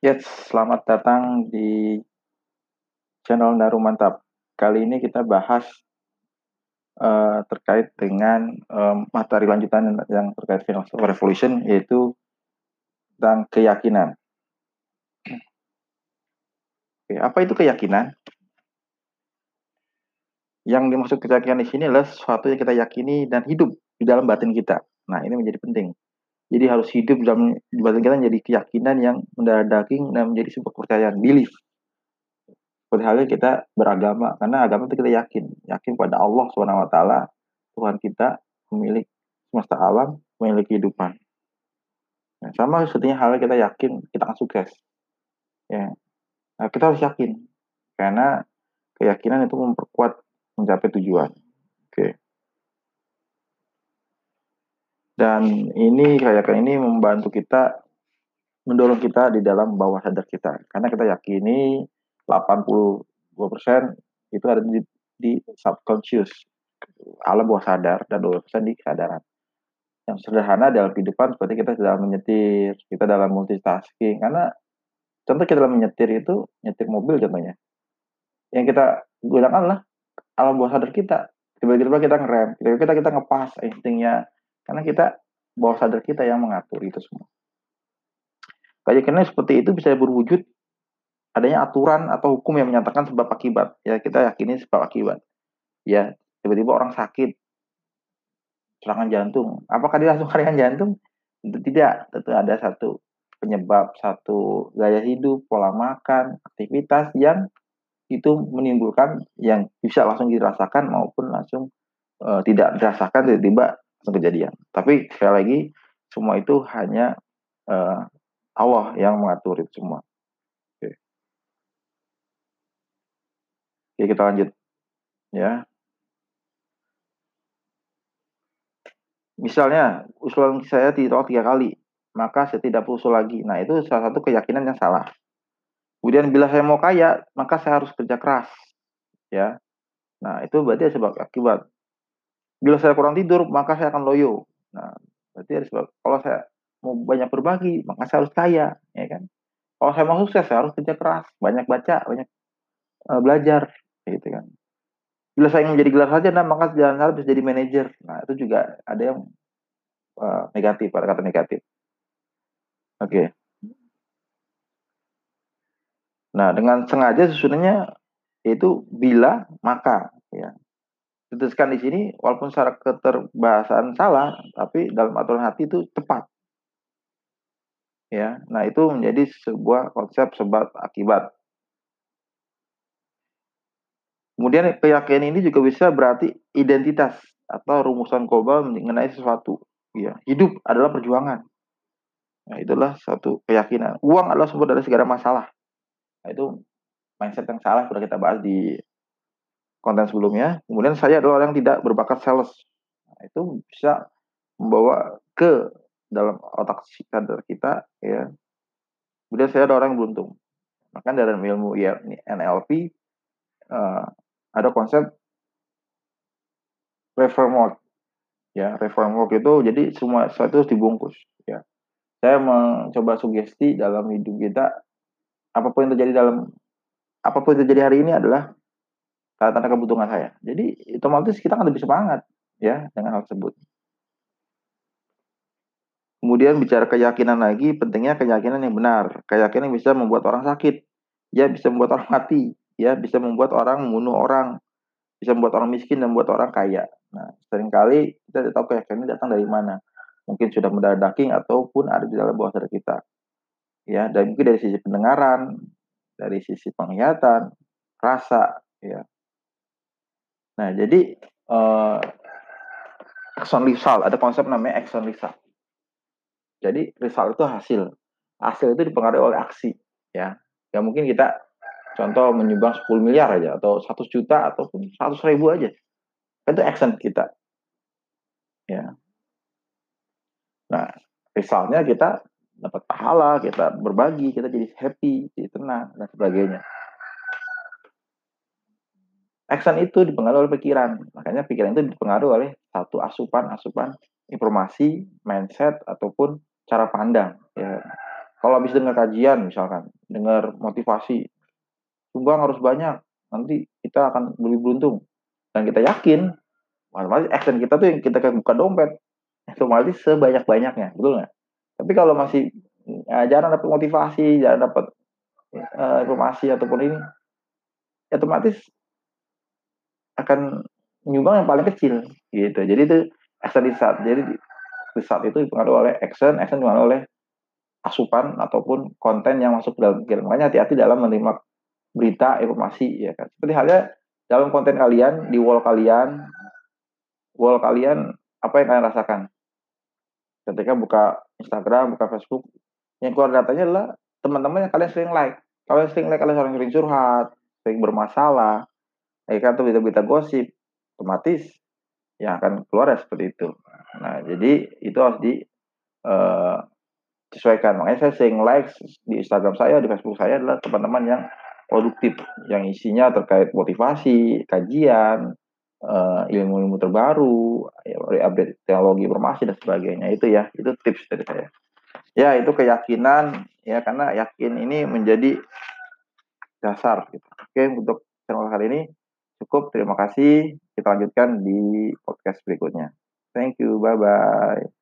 Yes, selamat datang di channel Naru Mantap. Kali ini kita bahas uh, terkait dengan um, materi lanjutan yang terkait Financial Revolution, yaitu tentang keyakinan. Oke, apa itu keyakinan? Yang dimaksud keyakinan di sini adalah sesuatu yang kita yakini dan hidup di dalam batin kita. Nah, ini menjadi penting. Jadi harus hidup dalam batin kita menjadi keyakinan yang mendarah daging dan menjadi sebuah kepercayaan, belief. Seperti halnya kita beragama, karena agama itu kita yakin, yakin pada Allah swt Tuhan kita, pemilik semesta alam, pemilik kehidupan. Nah, sama sepertinya halnya kita yakin kita akan sukses. Ya, nah, kita harus yakin, karena keyakinan itu memperkuat mencapai tujuan. Oke. Dan ini kayak ini membantu kita mendorong kita di dalam bawah sadar kita. Karena kita yakini 82% itu ada di, di subconscious, alam bawah sadar dan 2% di kesadaran. Yang sederhana dalam kehidupan seperti kita dalam menyetir, kita dalam multitasking. Karena contoh kita dalam menyetir itu, nyetir mobil contohnya. Yang kita gunakan adalah alam bawah sadar kita. Tiba-tiba kita ngerem, tiba-tiba kita, kita ngepas instingnya, karena kita bawah sadar kita yang mengatur itu semua. Keyakinan seperti itu bisa berwujud adanya aturan atau hukum yang menyatakan sebab akibat. Ya kita yakini sebab akibat. Ya tiba-tiba orang sakit serangan jantung. Apakah dia langsung serangan jantung? Tidak. Tentu ada satu penyebab, satu gaya hidup, pola makan, aktivitas yang itu menimbulkan yang bisa langsung dirasakan maupun langsung uh, tidak dirasakan tiba-tiba kejadian. Tapi sekali lagi semua itu hanya uh, Allah yang mengatur itu semua. Oke. Oke, kita lanjut. Ya. Misalnya, usulan saya ditolak tiga kali, maka saya tidak usul lagi. Nah, itu salah satu keyakinan yang salah. Kemudian bila saya mau kaya, maka saya harus kerja keras. Ya. Nah, itu berarti sebab akibat. Bila saya kurang tidur, maka saya akan loyo. Nah, berarti ada sebab kalau saya mau banyak berbagi, maka saya harus kaya, ya kan? Kalau saya mau sukses, saya harus kerja keras, banyak baca, banyak uh, belajar, gitu kan. Bila saya ingin menjadi gelar saja, nah maka jangan harus jadi manajer. Nah, itu juga ada yang uh, negatif, pada kata negatif. Oke. Okay. Nah, dengan sengaja sebenarnya itu bila maka ya dituskan di sini walaupun secara keterbahasaan salah, tapi dalam aturan hati itu tepat. Ya, nah itu menjadi sebuah konsep sebab akibat. Kemudian keyakinan ini juga bisa berarti identitas atau rumusan global mengenai sesuatu. Ya, hidup adalah perjuangan. Nah, itulah satu keyakinan. Uang adalah sumber dari segala masalah. Nah, itu mindset yang salah sudah kita bahas di konten sebelumnya. Kemudian saya adalah orang yang tidak berbakat sales. Nah, itu bisa membawa ke dalam otak sadar kita ya. Kemudian saya adalah orang yang beruntung. Maka dalam ilmu ya, NLP uh, eh, ada konsep reform. Ya, reform work itu jadi semua sesuatu harus dibungkus ya. Saya mencoba sugesti dalam hidup kita apa pun yang terjadi dalam apa pun yang terjadi hari ini adalah tanda-tanda kebutuhan saya. Jadi otomatis kita akan lebih semangat ya dengan hal tersebut. Kemudian bicara keyakinan lagi, pentingnya keyakinan yang benar. Keyakinan yang bisa membuat orang sakit, ya bisa membuat orang mati, ya bisa membuat orang membunuh orang, bisa membuat orang miskin dan membuat orang kaya. Nah, sering kali kita tidak tahu keyakinan datang dari mana. Mungkin sudah mendarah daging ataupun ada di dalam bawah sadar kita. Ya, dan mungkin dari sisi pendengaran, dari sisi penglihatan, rasa, ya, Nah, jadi uh, action result, ada konsep namanya action result. Jadi result itu hasil. Hasil itu dipengaruhi oleh aksi, ya. Ya mungkin kita contoh menyumbang 10 miliar aja atau 100 juta ataupun 100 ribu aja. Itu action kita. Ya. Nah, resultnya kita dapat pahala, kita berbagi, kita jadi happy, jadi tenang dan sebagainya action itu dipengaruhi oleh pikiran. Makanya pikiran itu dipengaruhi oleh satu asupan-asupan informasi, mindset ataupun cara pandang. Ya. kalau habis dengar kajian misalkan, dengar motivasi, sumbang harus banyak, nanti kita akan lebih beruntung. Dan kita yakin, otomatis action kita tuh yang kita buka dompet, otomatis sebanyak-banyaknya, betul nggak? Tapi kalau masih ya, jarang dapat motivasi, jarang dapat uh, informasi ataupun ini, otomatis akan menyumbang yang paling kecil gitu. Jadi itu action saat jadi di saat itu dipengaruhi oleh action, action dipengaruhi oleh asupan ataupun konten yang masuk ke dalam pikiran. Makanya hati-hati dalam menerima berita, informasi ya kan. Seperti halnya dalam konten kalian, di wall kalian, wall kalian apa yang kalian rasakan? Ketika buka Instagram, buka Facebook, yang keluar datanya adalah teman-teman yang kalian sering like. Kalau sering like, kalian sering, sering curhat, sering bermasalah, ya atau berita-berita gosip, otomatis yang akan keluar ya seperti itu. Nah, jadi itu harus di uh, sesuaikan. Makanya saya sering like di Instagram saya, di Facebook saya adalah teman-teman yang produktif, yang isinya terkait motivasi, kajian, uh, ilmu-ilmu terbaru, ya, update teknologi informasi dan sebagainya. Itu ya, itu tips dari saya. Ya, itu keyakinan ya karena yakin ini menjadi dasar gitu. Oke, untuk channel kali ini cukup. Terima kasih. Kita lanjutkan di podcast berikutnya. Thank you. Bye bye.